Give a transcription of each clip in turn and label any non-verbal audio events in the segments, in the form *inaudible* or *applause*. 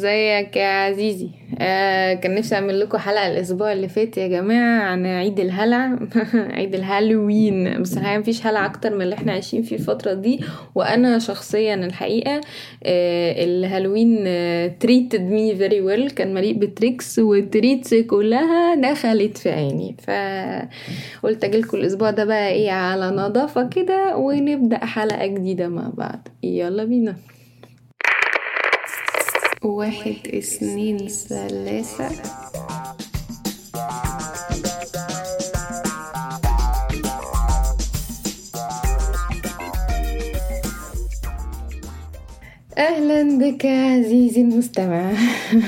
ازيك يا عزيزي؟ آه كان نفسي أعمل لكم حلقة الأسبوع اللي فات يا جماعة عن عيد الهلع. *laughs* عيد الهالوين. بس الحقيقة مفيش هلع أكتر من اللي إحنا عايشين فيه الفترة دي. وأنا شخصيا الحقيقة آه الهالوين treated me very well كان مليء ب tricks وال treats كلها دخلت في عيني. فقلت اجيلكم الأسبوع ده بقى إيه على نظافة كده ونبدأ حلقة جديدة مع بعض. يلا بينا. واحد اثنين ثلاثة. أهلا بك عزيزي المستمع.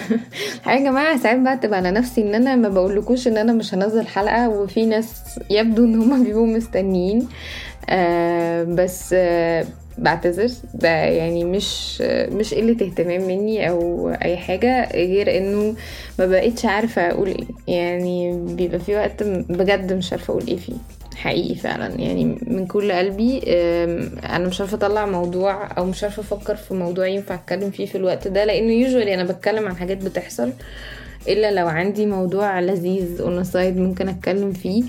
*laughs* يا جماعة ساعات بقى تبقى على نفسي إن أنا ما بقولكوش إن أنا مش هنزل حلقة وفي ناس يبدو إن هما بيبقوا مستنيين. آه بس آه بعتذر. ده يعني مش مش قلة اهتمام مني أو أي حاجة غير إنه ما بقيتش عارفة أقول إيه. يعني بيبقى في وقت بجد مش عارفة أقول إيه فيه. حقيقي فعلا. يعني من كل قلبي أنا مش عارفة أطلع موضوع أو مش عارفة أفكر في موضوع ينفع أتكلم فيه في الوقت ده لأنه usually أنا بتكلم عن حاجات بتحصل إلا لو عندي موضوع لذيذ on side ممكن أتكلم فيه.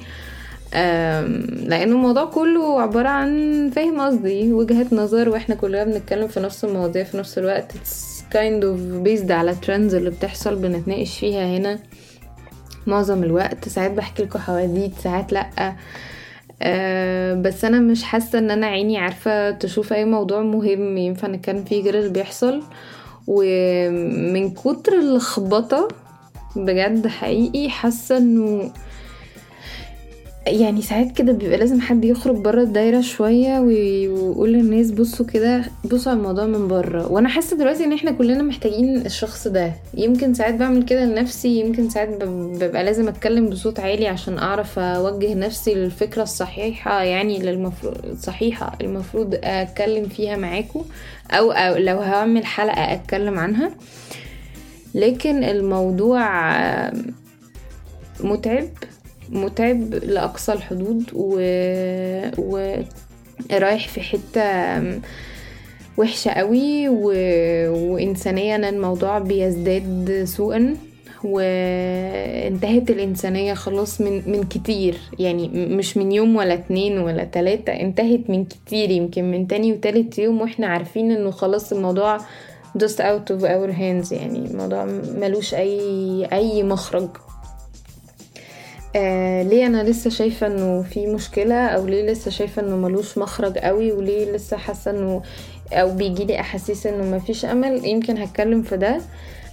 لأنه الموضوع كله عبارة عن فاهم قصدي وجهة نظر وإحنا كلنا بنتكلم في نفس المواضيع في نفس الوقت. It's kind of based على trends اللي بتحصل بنتناقش فيها هنا معظم الوقت. ساعات بحكي لكم حواديت ساعات لأ. أه بس أنا مش حاسة إن أنا عيني عارفة تشوف أي موضوع مهم ينفع نتكلم فيه غير اللي بيحصل. ومن كتر اللخبطة بجد حقيقي حاسة إنه يعني ساعات كده بيبقى لازم حد يخرج بره الدايرة شوية ويقول للناس بصوا كده بصوا على الموضوع من بره. وأنا حاسة دلوقتي إن إحنا كلنا محتاجين الشخص ده. يمكن ساعات بعمل كده لنفسي يمكن ساعات ببقى لازم أتكلم بصوت عالي عشان أعرف أوجه نفسي للفكرة الصحيحة يعني للمفروض الصحيحة المفروض أتكلم فيها معاكم أو, أو لو هعمل حلقة أتكلم عنها. لكن الموضوع متعب. متعب لأقصى الحدود و... و... رايح في حتة وحشة قوي و... وإنسانيا الموضوع بيزداد سوءا وانتهت الإنسانية خلاص من من كتير. يعني مش من يوم ولا اتنين ولا تلاتة انتهت من كتير. يمكن من تاني وتالت يوم وإحنا عارفين إنه خلاص الموضوع just out of our hands. يعني الموضوع ملوش أي أي مخرج. آه ليه أنا لسه شايفة إنه في مشكلة أو ليه لسه شايفة إنه ملوش مخرج قوي وليه لسه حاسة إنه أو بيجيلي أحاسيس إنه مفيش أمل؟ يمكن هتكلم في ده.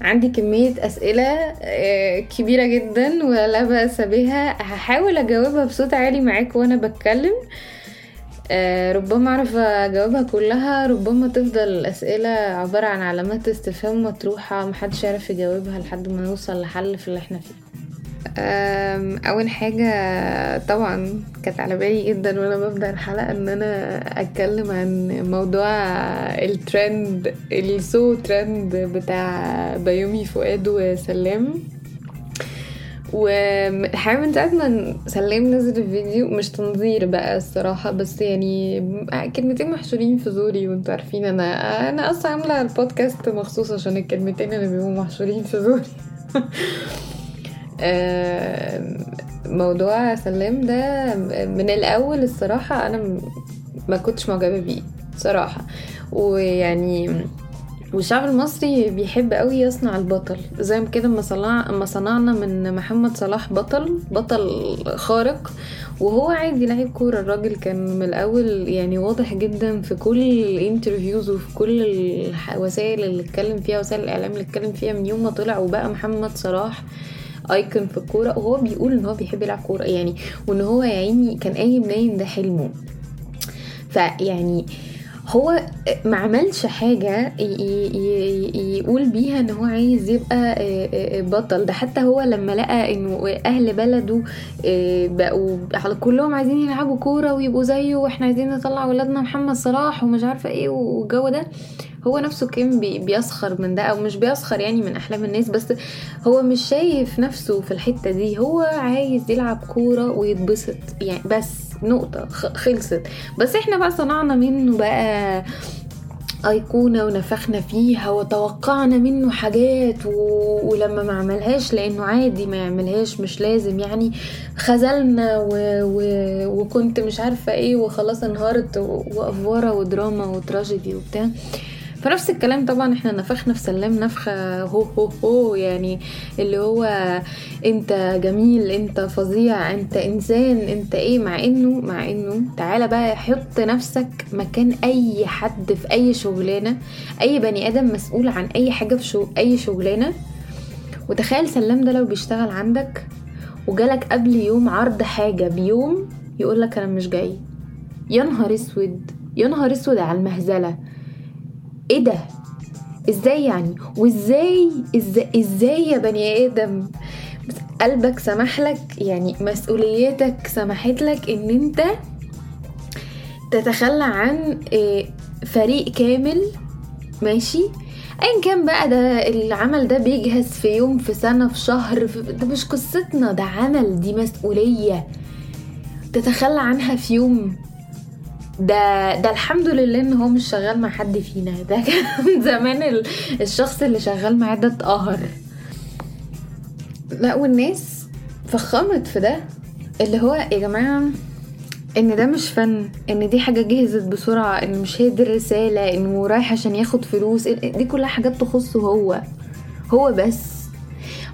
عندي كمية أسئلة آه كبيرة جدا ولا بأس بها هحاول أجاوبها بصوت عالي معاك وأنا بتكلم. آه ربما أعرف أجاوبها كلها. ربما تفضل الأسئلة عبارة عن علامات استفهام مطروحة. محدش يعرف يجاوبها لحد ما نوصل لحل في اللي إحنا فيه. أول حاجة طبعا كانت على بالي جدا وأنا ببدأ الحلقة إن أنا أتكلم عن موضوع الترند السو ترند بتاع بيومي فؤاد وسلام. وحاجة من ساعة ما سلام نزل الفيديو مش تنظير بقى الصراحة بس يعني كلمتين محشورين في زوري وأنتوا عارفين أنا أنا أصلا عاملة البودكاست مخصوص عشان الكلمتين اللي بيبقوا محشورين في زوري. *laughs* موضوع سلام ده من الأول الصراحة أنا ما كنتش معجبة بيه صراحة. ويعني والشعب المصري بيحب قوي يصنع البطل. زي كده ما صنع ما صنعنا من محمد صلاح بطل بطل خارق وهو عادي لعيب كورة. الراجل كان من الأول يعني واضح جدا في كل الانترفيوز وفي كل الوسائل اللي اتكلم فيها وسائل الإعلام اللي اتكلم فيها من يوم ما طلع وبقى محمد صلاح. ايكون في الكورة وهو بيقول إن هو بيحب يلعب كورة يعني وإن هو يا عيني كان قايم نايم ده حلمه. فيعني هو ما عملش حاجة يقول بيها إن هو عايز يبقى بطل. ده حتى هو لما لقى انه أهل بلده بقوا كلهم عايزين يلعبوا كورة ويبقوا زيه وإحنا عايزين نطلع ولادنا محمد صلاح ومش عارفة إيه والجو ده. هو نفسه كان بيسخر من ده أو مش بيسخر يعني من أحلام الناس بس هو مش شايف نفسه في الحتة دي. هو عايز يلعب كورة ويتبسط يعني بس نقطة خلصت. بس إحنا بقى صنعنا منه بقى أيقونة ونفخنا فيها وتوقعنا منه حاجات و... ولما ما عملهاش لأنه عادي ما يعملهاش مش لازم. يعني خذلنا و... و... وكنت مش عارفة إيه وخلاص انهارت وأفورة ودراما وتراجيدي وبتاع. فنفس الكلام طبعا إحنا نفخنا في سلام نفخة هو هو هو يعني اللي هو أنت جميل أنت فظيع أنت إنسان أنت إيه؟ مع إنه مع إنه تعالى بقى حط نفسك مكان أي حد في أي شغلانة أي بني آدم مسؤول عن أي حاجة في شو أي شغلانة. وتخيل سلام ده لو بيشتغل عندك وجالك قبل يوم عرض حاجة بيوم يقولك أنا مش جاي. يا نهار أسود يا نهار أسود على المهزلة. إيه ده؟ إزاي يعني؟ وازاي؟ إزاي, إزاي يا بني آدم؟ قلبك سمح لك يعني مسؤوليتك سمحت لك ان انت تتخلى عن آه، فريق كامل ماشي؟ ايا كان بقى ده العمل ده بيجهز في يوم في سنة في شهر في ده مش قصتنا ده عمل دي مسؤولية تتخلى عنها في يوم. ده ده الحمد لله إن هو مش شغال مع حد فينا. ده كان *laughs* زمان الشخص اللي شغال معاه ده اتقهر. لا والناس فخمت في ده. اللي هو يا جماعة إن ده مش فن إن دي حاجة جهزت بسرعة إن مش هي دي الرسالة انه رايح عشان ياخد فلوس. دي كلها حاجات تخصه هو. هو بس.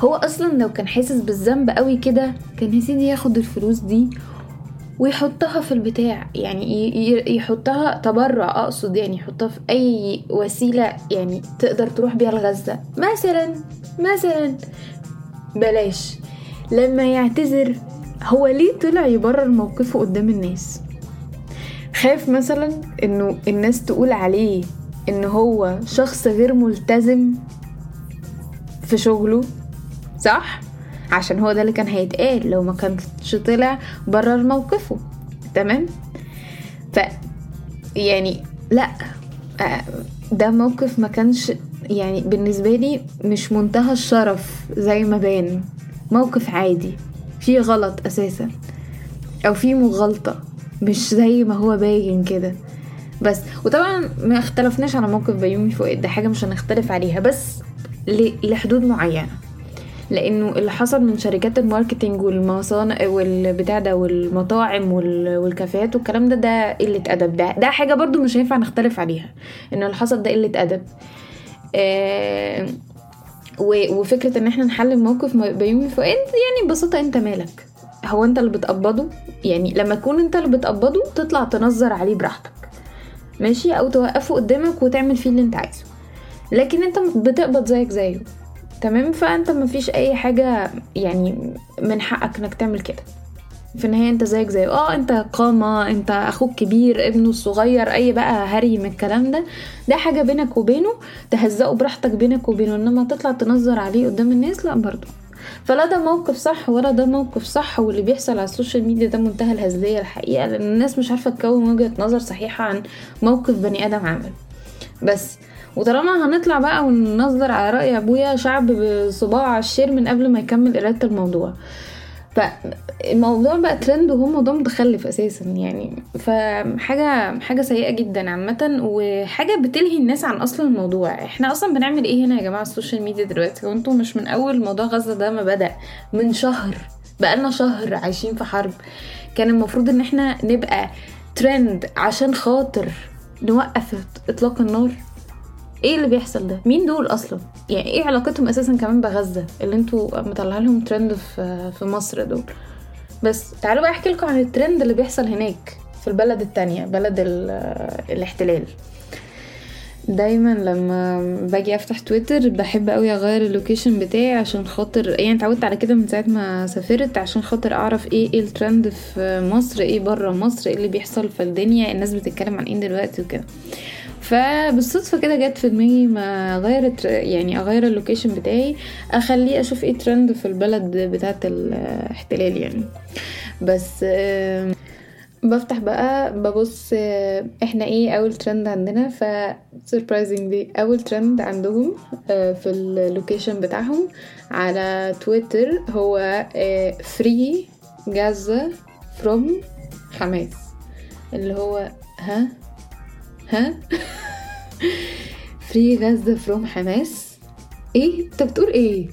هو أصلا لو كان حاسس بالذنب قوي كده كان يا سيدي ياخد الفلوس دي ويحطها في البتاع. يعني يحطها تبرع أقصد يعني يحطها في أي وسيلة يعني تقدر تروح بيها الغزة. مثلا مثلا بلاش. لما يعتذر هو ليه طلع يبرر موقفه قدام الناس؟ خاف مثلا إنه الناس تقول عليه إن هو شخص غير ملتزم في شغله؟ صح؟ عشان هو ده اللي كان هيتقال. لو ما كانش طلع برر موقفه تمام؟ ف يعني لا آه، ده موقف ما كانش يعني بالنسبة لي مش منتهى الشرف زي ما بان. موقف عادي فيه غلط أساسا أو فيه مغالطة مش زي ما هو باين كده. بس وطبعا ما اختلفناش على موقف بيومي فؤاد ده حاجة مش هنختلف عليها بس لحدود معينة. لأنه اللي حصل من شركات الماركتينج والمصانع والبتاع ده والمطاعم والكافيهات والكلام ده ده قلة أدب. ده ده حاجة برضو مش هينفع نختلف عليها إن اللي حصل ده قلة أدب. آه وفكرة إن إحنا نحل موقف بيومي فؤاد يعني ببساطة أنت مالك. هو أنت اللي بتقبضه؟ يعني لما تكون أنت اللي بتقبضه تطلع تنظر عليه براحتك. ماشي؟ أو توقفه قدامك وتعمل فيه اللي أنت عايزه. لكن أنت بتقبض زيك زيه. تمام؟ فأنت مفيش أي حاجة يعني من حقك إنك تعمل كده. في النهاية أنت زيك زي آه أنت قامة أنت أخوك كبير ابنه الصغير أي بقى هري من الكلام ده. ده حاجة بينك وبينه تهزقه براحتك بينك وبينه إنما تطلع تنظر عليه قدام الناس لا برضو فلا ده موقف صح ولا ده موقف صح واللي بيحصل على ال social media ده منتهى الهزلية الحقيقة لأن الناس مش عارفة تكون وجهة نظر صحيحة عن موقف بني آدم عمل بس وطالما هنطلع بقى وننظر على رأي أبويا شعب بصباع على ال share من قبل ما يكمل قراية الموضوع. فالموضوع بقى ترند وهو موضوع متخلف أساسا يعني. فحاجه حاجة سيئة جدا عامة وحاجة بتلهي الناس عن أصلا الموضوع. إحنا أصلا بنعمل إيه هنا يا جماعة ال social media دلوقتي؟ وانتوا مش من أول موضوع غزة ده ما بدأ من شهر. بقالنا شهر عايشين في حرب. كان المفروض إن إحنا نبقى ترند عشان خاطر نوقف اطلاق النار. إيه اللي بيحصل ده؟ مين دول أصلا؟ يعني إيه علاقتهم أساسا كمان بغزة اللي أنتوا مطلعين لهم ترند في في مصر دول؟ بس تعالوا بقى احكي لكم عن الترند اللي بيحصل هناك في البلد التانية بلد الاحتلال. دايما لما باجي افتح تويتر بحب قوي اغير ال location بتاعي عشان خاطر يعني اتعودت على كده من ساعة ما سافرت عشان خاطر اعرف إيه إيه الترند في مصر إيه بره مصر إيه اللي بيحصل في الدنيا الناس بتتكلم عن إيه دلوقتي وكده. فبالصدفة كده جت في دماغي ما غيرت يعني أغير ال location بتاعي أخليه أشوف إيه ترند في البلد بتاعت الاحتلال يعني. بس بفتح بقى ببص إحنا إيه أول ترند عندنا؟ ف surprisingly أول ترند عندهم في ال location بتاعهم على تويتر هو free Gaza from حماس اللي هو ها؟ ها؟ free Gaza from حماس إيه؟ أنت بتقول إيه؟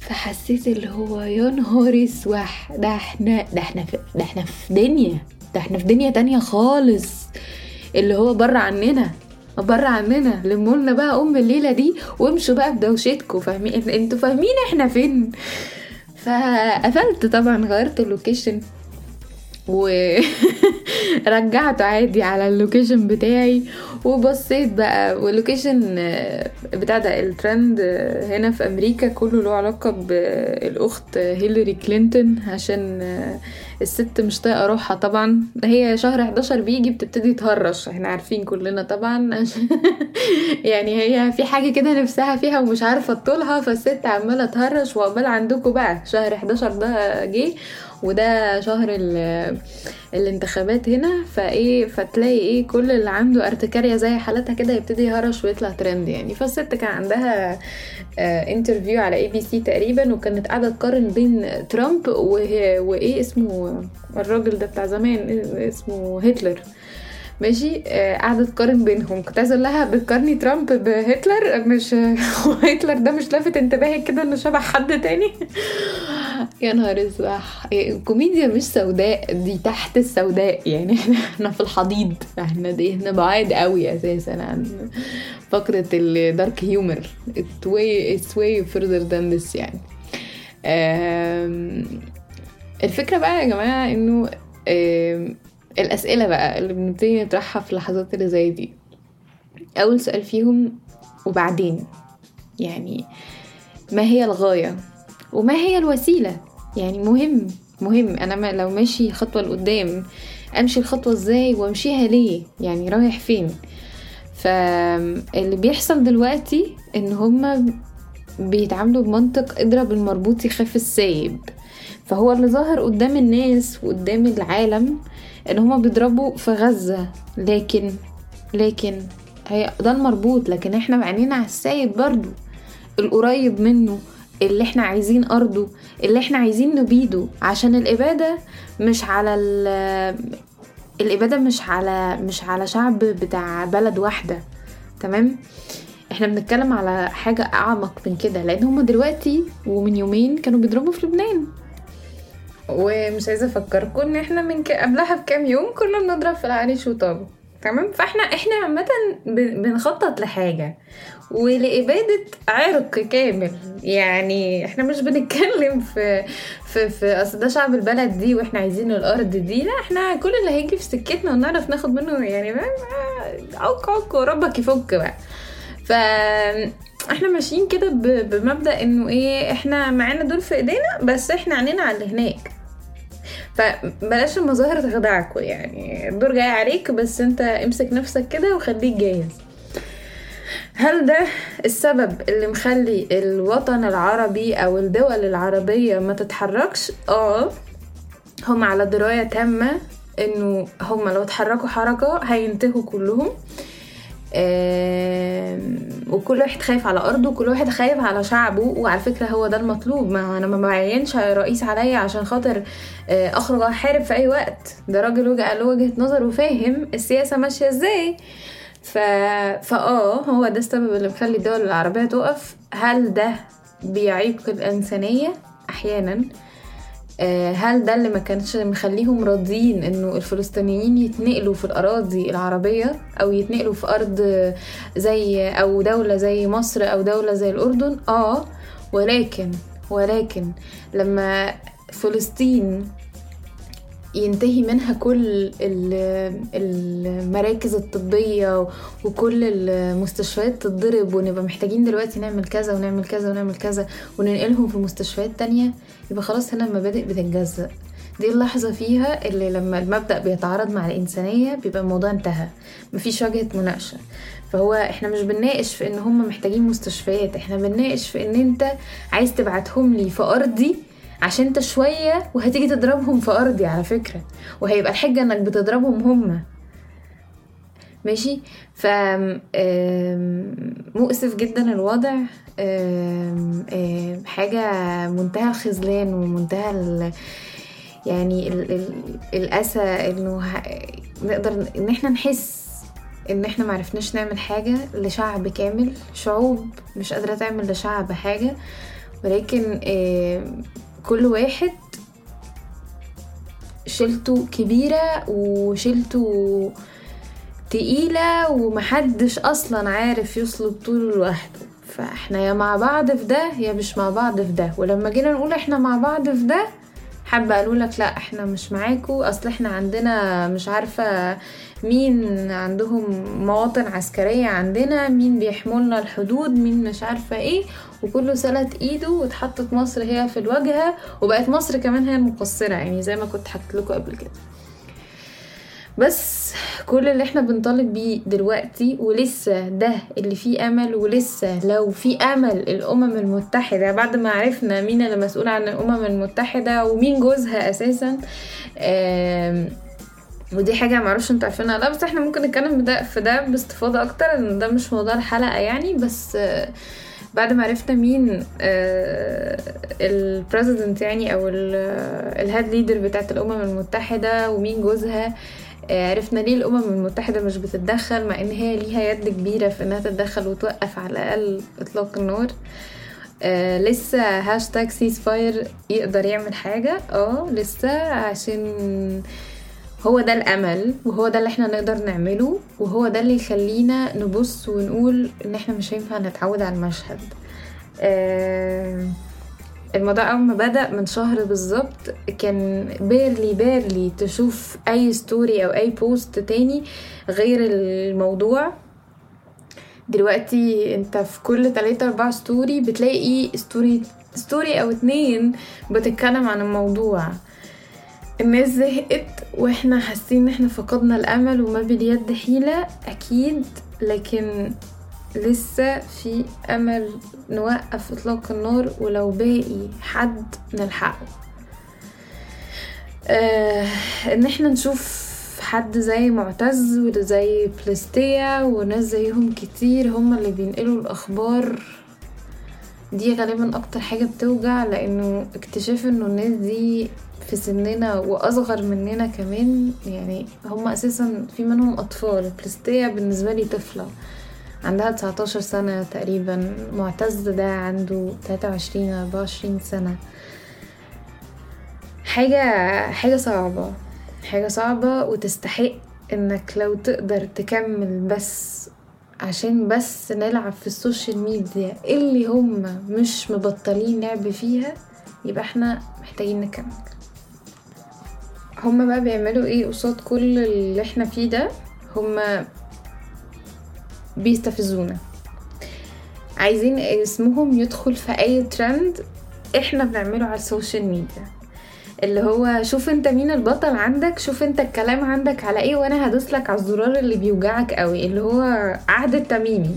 فحسيت اللي هو يا نهار أسوح. ده إحنا ده إحنا في ده إحنا في دنيا. ده إحنا في دنيا تانية خالص. اللي هو بره عننا. بره عننا. لمولنا بقى أم الليلة دي وامشوا بقى بدوشتكم فاهمين؟ أنتوا فاهمين إحنا فين. فقفلت طبعا غيرت ال location. *laughs* ورجعته عادي على ال location بتاعي. وبصيت بقى وال location بتاع ده الترند هنا في أمريكا كله له علاقة بالأخت هيلاري كلينتون عشان الست مش طايقة روحها طبعا. هي شهر 11 بيجي بتبتدي تهرش. إحنا عارفين كلنا طبعا. *laughs* يعني هي في حاجة كده نفسها فيها ومش عارفة تطولها فالست عمالة تهرش وعقبال عندكم بقى شهر 11 ده جه. وده شهر الانتخابات هنا فايه فتلاقي إيه كل اللي عنده ارتكاريا زي حالتها كده يبتدي يهرش ويطلع ترند يعني. فالست كان عندها interview على ABC تقريبا وكانت قاعدة تقارن بين ترامب وإيه اسمه الراجل ده بتاع زمان اسمه هتلر. ماشي؟ قاعدة تقارن بينهم. كنت عايزة لها بتقارني ترامب بهتلر؟ مش *laughs* هتلر ده مش لافت انتباهك كده إنه شبه حد تاني؟ *laughs* يا نهار اسوح الكوميديا مش سوداء دي تحت السوداء. يعني إحنا في الحضيض. إحنا دي إحنا بعاد قوي أساسا عن فقرة الدارك هيومر it's way it's way further than this يعني. الفكرة بقى يا جماعة إنه الأسئلة بقى اللي بنبتدي نطرحها في اللحظات اللي زي دي. أول سؤال فيهم وبعدين؟ يعني ما هي الغاية؟ وما هي الوسيلة؟ يعني مهم مهم. أنا ما لو ماشي خطوة لقدام أمشي الخطوة إزاي وأمشيها ليه؟ يعني رايح فين؟ فاللي بيحصل دلوقتي إن هما بيتعاملوا بمنطق اضرب المربوط يخاف السايب. فهو اللي ظاهر قدام الناس وقدام العالم إن هما بيضربوا في غزة. لكن لكن هي ده المربوط. لكن إحنا بعينينا على السايب برضو. القريب منه اللي إحنا عايزين أرضه اللي إحنا عايزين نبيده. عشان الإبادة مش على الإبادة مش على مش على شعب بتاع بلد واحدة. تمام؟ إحنا بنتكلم على حاجة أعمق من كده. لأن هما دلوقتي ومن يومين كانوا بيضربوا في لبنان. ومش عايزة أفكركم إن إحنا من ك... قبلها بكام يوم كنا بنضرب في العريش وطابه تمام؟ فإحنا إحنا عامة بنخطط لحاجة. ولإبادة عرق كامل. يعني إحنا مش بنتكلم في في في أصل ده شعب البلد دي وإحنا عايزين الأرض دي. لا إحنا كل اللي هيجي في سكتنا ونعرف ناخد منه يعني عوك عوك وربك يفك بقى. ف إحنا ماشيين كده بمبدأ إنه إيه إحنا معانا دول في إيدينا بس إحنا عينينا على اللي هناك. فبلاش المظاهر تخدعكوا يعني الدور جاي عليك بس انت امسك نفسك كده وخليك جاهز. هل ده السبب اللي مخلي الوطن العربي أو الدول العربية ما تتحركش؟ آه هم على دراية تامة إنه هم لو اتحركوا حركة هينتهوا كلهم. وكل واحد خايف على أرضه وكل واحد خايف على شعبه. وعلى فكرة هو ده المطلوب. ما أنا ما بعينش رئيس عليا عشان خاطر أخرج أحارب في أي وقت. ده راجل وجه له وجهة نظر وفاهم السياسة ماشية إزاي. ف... فاه هو ده السبب اللي مخلي الدول العربية تقف. هل ده بيعيق الإنسانية؟ أحيانا. هل ده اللي ما كانش مخليهم راضيين إنه الفلسطينيين يتنقلوا في الأراضي العربية أو يتنقلوا في أرض زي أو دولة زي مصر أو دولة زي الأردن؟ آه ولكن ولكن لما فلسطين ينتهي منها كل المراكز الطبية وكل المستشفيات تتضرب ونبقى محتاجين دلوقتي نعمل كذا ونعمل كذا ونعمل كذا وننقلهم في مستشفيات تانية يبقى خلاص هنا المبادئ بتتجزأ. دي اللحظة فيها اللي لما المبدأ بيتعارض مع الإنسانية بيبقى الموضوع انتهى مفيش وجهة مناقشة. فهو إحنا مش بنناقش في إن هم محتاجين مستشفيات إحنا بنناقش في إن أنت عايز تبعتهم لي في أرضي عشان انت شوية وهتيجي تضربهم في أرضي على فكرة. وهيبقى الحجة إنك بتضربهم هما ماشي؟ ف مؤسف جدا الوضع. حاجة منتهى الخذلان ومنتهى ال يعني ال ال الأسى إنه نقدر إن إحنا نحس إن إحنا معرفناش نعمل حاجة لشعب كامل. شعوب مش قادرة تعمل لشعب حاجة. ولكن كل واحد شيلته كبيرة وشيلته تقيلة ومحدش أصلا عارف يصلب طوله لوحده. فإحنا يا مع بعض في ده يا مش مع بعض في ده. ولما جينا نقول إحنا مع بعض في ده حابة قالوا لك لا إحنا مش معاكو أصل إحنا عندنا مش عارفة مين عندهم مواطن عسكرية عندنا مين بيحملنا الحدود مين مش عارفة إيه. وكله سلت إيده واتحطت مصر هي في الواجهة وبقت مصر كمان هي المقصرة. يعني زي ما كنت حكيت لكم قبل كده. بس كل اللي إحنا بنطالب بيه دلوقتي ولسه ده اللي فيه أمل ولسه لو في أمل الأمم المتحدة بعد ما عرفنا مين اللي مسؤول عن الأمم المتحدة ومين جوزها أساسا ودي حاجة معرفش أنتوا عارفينها لأ بس إحنا ممكن نتكلم ده في ده باستفاضة أكتر إن ده مش موضوع الحلقة يعني بس بعد ما عرفنا مين ال president يعني أو ال head leader بتاعت الأمم المتحدة ومين جوزها آه، عرفنا ليه الأمم المتحدة مش بتتدخل مع إن هي ليها يد كبيرة في إنها تتدخل وتوقف على الأقل إطلاق النار آه لسه hashtag ceasefire يقدر يعمل حاجة. آه لسه عشان هو ده الأمل وهو ده اللي إحنا نقدر نعمله وهو ده اللي يخلينا نبص ونقول إن إحنا مش هينفع نتعود على المشهد. آه الموضوع أول ما بدأ من شهر بالظبط كان barely barely تشوف أي story أو أي post تاني غير الموضوع. دلوقتي أنت في كل تلاتة أربع story بتلاقي story story أو اتنين بتتكلم عن الموضوع. الناس زهقت وإحنا حاسين إن إحنا فقدنا الأمل وما باليد حيلة أكيد لكن لسه في أمل نوقف إطلاق النار ولو باقي حد نلحقه. آه إن إحنا نشوف حد زي معتز وزي بلستيا وناس زيهم كتير هم اللي بينقلوا الأخبار دي غالبا أكتر حاجة بتوجع لأنه اكتشاف إنه الناس دي في سننا وأصغر مننا كمان يعني هم أساسا في منهم أطفال. بلستيا بالنسبة لي طفلة. عندها 19 سنة تقريبا معتز ده عنده 23 24 سنة. حاجة حاجة صعبة حاجة صعبة وتستحق إنك لو تقدر تكمل بس عشان بس نلعب في ال social media اللي هم مش مبطلين لعب فيها يبقى إحنا محتاجين نكمل. هما بقى بيعملوا إيه قصاد كل اللي إحنا فيه ده؟ هما بيستفزونا. عايزين اسمهم يدخل في أي ترند إحنا بنعمله على ال social media اللي هو شوف أنت مين البطل عندك شوف أنت الكلام عندك على إيه وأنا هدوسلك على الزرار اللي بيوجعك قوي اللي هو عهد التميمي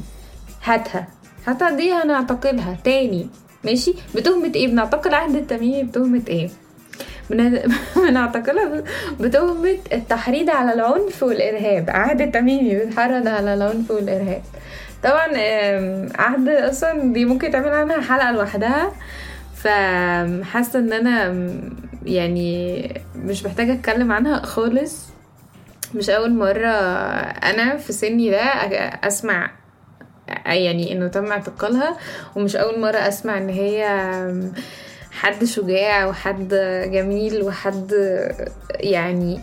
هاتها. هاتها دي هنعتقلها تاني. ماشي؟ بتهمة إيه؟ بنعتقل عهد التميمي بتهمة إيه؟ بنعتقلها *laughs* بتهمة التحريض على العنف والإرهاب. عهد التميمي بيتحرض على العنف والإرهاب. طبعا عهد أصلا دي ممكن تعمل عنها حلقة لوحدها. فحاسة إن أنا يعني مش محتاجة أتكلم عنها خالص. مش أول مرة أنا في سني ده أسمع يعني إنه تم اعتقالها. ومش أول مرة أسمع إن هي حد شجاع وحد جميل وحد يعني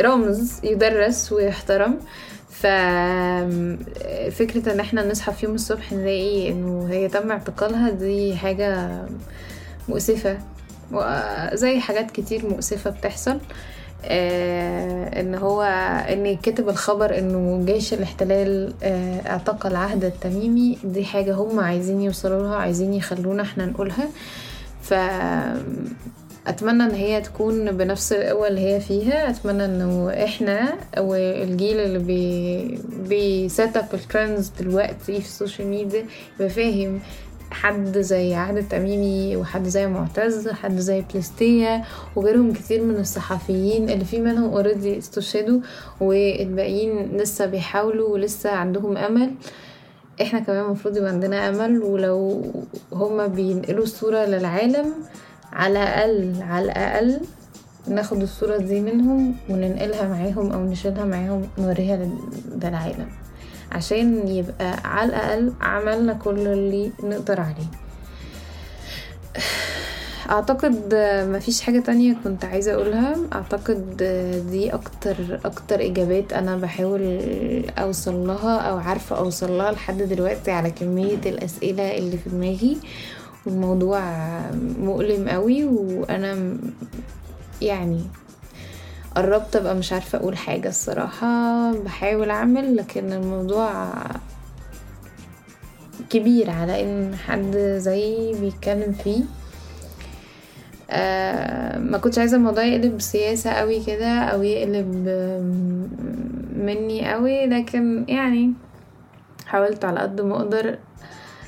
رمز يدرس ويحترم. ففكرة إن إحنا نصحى في يوم الصبح نلاقي إنه هي تم اعتقالها دي حاجة مؤسفة. زي حاجات كتير مؤسفة بتحصل. آه إن هو إن كتب الخبر إنه جيش الاحتلال آه اعتقل عهد التميمي. دي حاجة هم عايزين يوصلوا لها عايزين يخلونا إحنا نقولها. آه ف أتمنى إن هي تكون بنفس القوة اللي هي فيها. أتمنى إنه إحنا والجيل اللي بي بي set up ال trends دلوقتي في ال social media يبقى فاهم حد زي عهد التميمي وحد زي معتز حد زي بليستيا وغيرهم كتير من الصحفيين اللي في منهم already استشهدوا والباقيين لسه بيحاولوا ولسه عندهم أمل. إحنا كمان المفروض يبقى عندنا أمل ولو هما بينقلوا الصورة للعالم على الأقل على الأقل ناخد الصورة دي منهم وننقلها معاهم أو نشيلها معاهم نوريها للعالم عشان يبقى على الأقل عملنا كل اللي نقدر عليه. أعتقد مفيش حاجة تانية كنت عايزة أقولها. أعتقد دي أكتر أكتر إجابات أنا بحاول أوصل لها أو عارفة أوصل لها لحد دلوقتي على كمية الأسئلة اللي في دماغي. والموضوع مؤلم قوي وأنا يعني قربت أبقى مش عارفة أقول حاجة الصراحة. بحاول أعمل لكن الموضوع كبير على إن حد زي بيتكلم فيه. آه ما كنتش عايزة الموضوع يقلب سياسه قوي كده أو يقلب مني قوي لكن يعني حاولت على قد ما أقدر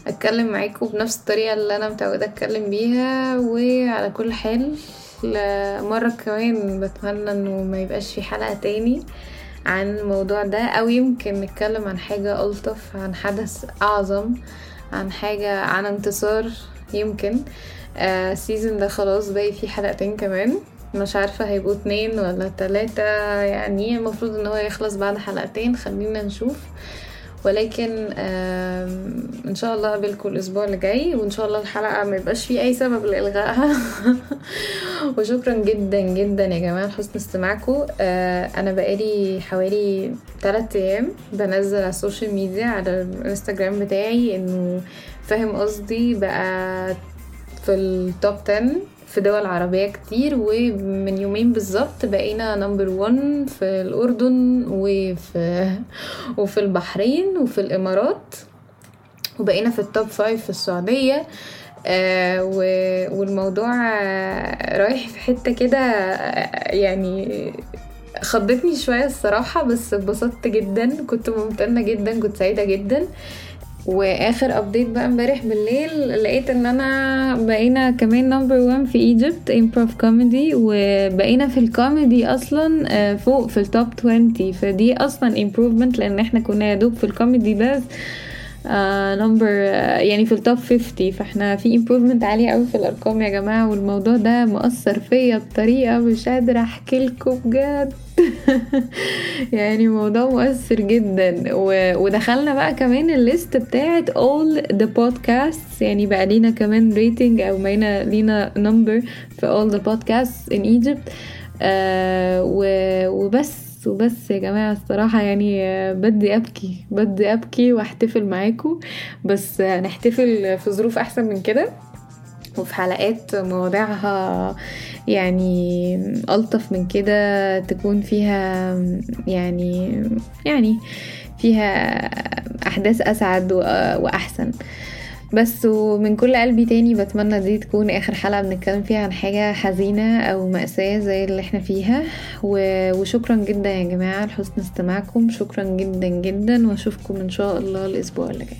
أتكلم معاكم بنفس الطريقة اللي أنا متعودة أتكلم بيها وعلى كل حال مرة كمان بتمنى انه ما يبقاش في حلقة تاني عن الموضوع ده أو يمكن نتكلم عن حاجة ألطف عن حدث أعظم عن حاجة عن انتصار يمكن. آه السيزون ده خلاص باقي فيه حلقتين كمان. مش عارفة هيبقوا اتنين ولا تلاتة. يعني المفروض إن هو يخلص بعد حلقتين خلينا نشوف. ولكن إن شاء الله اقابلكم الأسبوع اللي جاي وإن شاء الله الحلقة ما يبقاش في أي سبب لإلغائها. *laughs* وشكرا جدا جدا يا جماعة لحسن استماعكم. أنا بقالي حوالي 3 أيام بنزل على ال social media على الإنستجرام بتاعي إنه فاهم قصدي بقى في ال top 10 في دول عربية كتير ومن يومين بالظبط بقينا number 1 في الأردن وفي *laughs* وفي البحرين وفي الإمارات وبقينا في ال top 5 في السعودية. آه والموضوع رايح في حتة كده يعني خضتني شوية الصراحة بس اتبسطت جدا كنت ممتنة جدا كنت سعيدة جدا. واخر update بقى امبارح بالليل لقيت ان انا بقينا كمان number 1 في Egypt improv comedy وبقينا في الكوميدي أصلا فوق في ال top 20 فدي أصلا improvement لأن إحنا كنا يا دوب في الكوميدي بس. number uh, uh, يعني في ال top 50 فإحنا في improvement عالية قوي في الأرقام يا جماعة والموضوع ده مؤثر فيا بطريقة مش قادرة أحكي لكم بجد. *laughs* يعني موضوع مؤثر جدا. و... ودخلنا بقى كمان ال list بتاعت all the podcasts. يعني بقى لينا كمان rating أو بقينا لينا number في all the podcasts in Egypt. آه و... وبس. وبس يا جماعة الصراحة يعني بدي أبكي بدي أبكي وأحتفل معاكم بس نحتفل في ظروف أحسن من كده. وفي حلقات مواضيعها يعني ألطف من كده تكون فيها يعني يعني فيها أحداث أسعد وأحسن. بس ومن كل قلبي تاني بتمنى دي تكون آخر حلقة بنتكلم فيها عن حاجة حزينة أو مأساة زي اللي إحنا فيها. وشكرا جدا يا جماعة لحسن استماعكم. شكرا جدا جدا وأشوفكم إن شاء الله الأسبوع اللي جاي.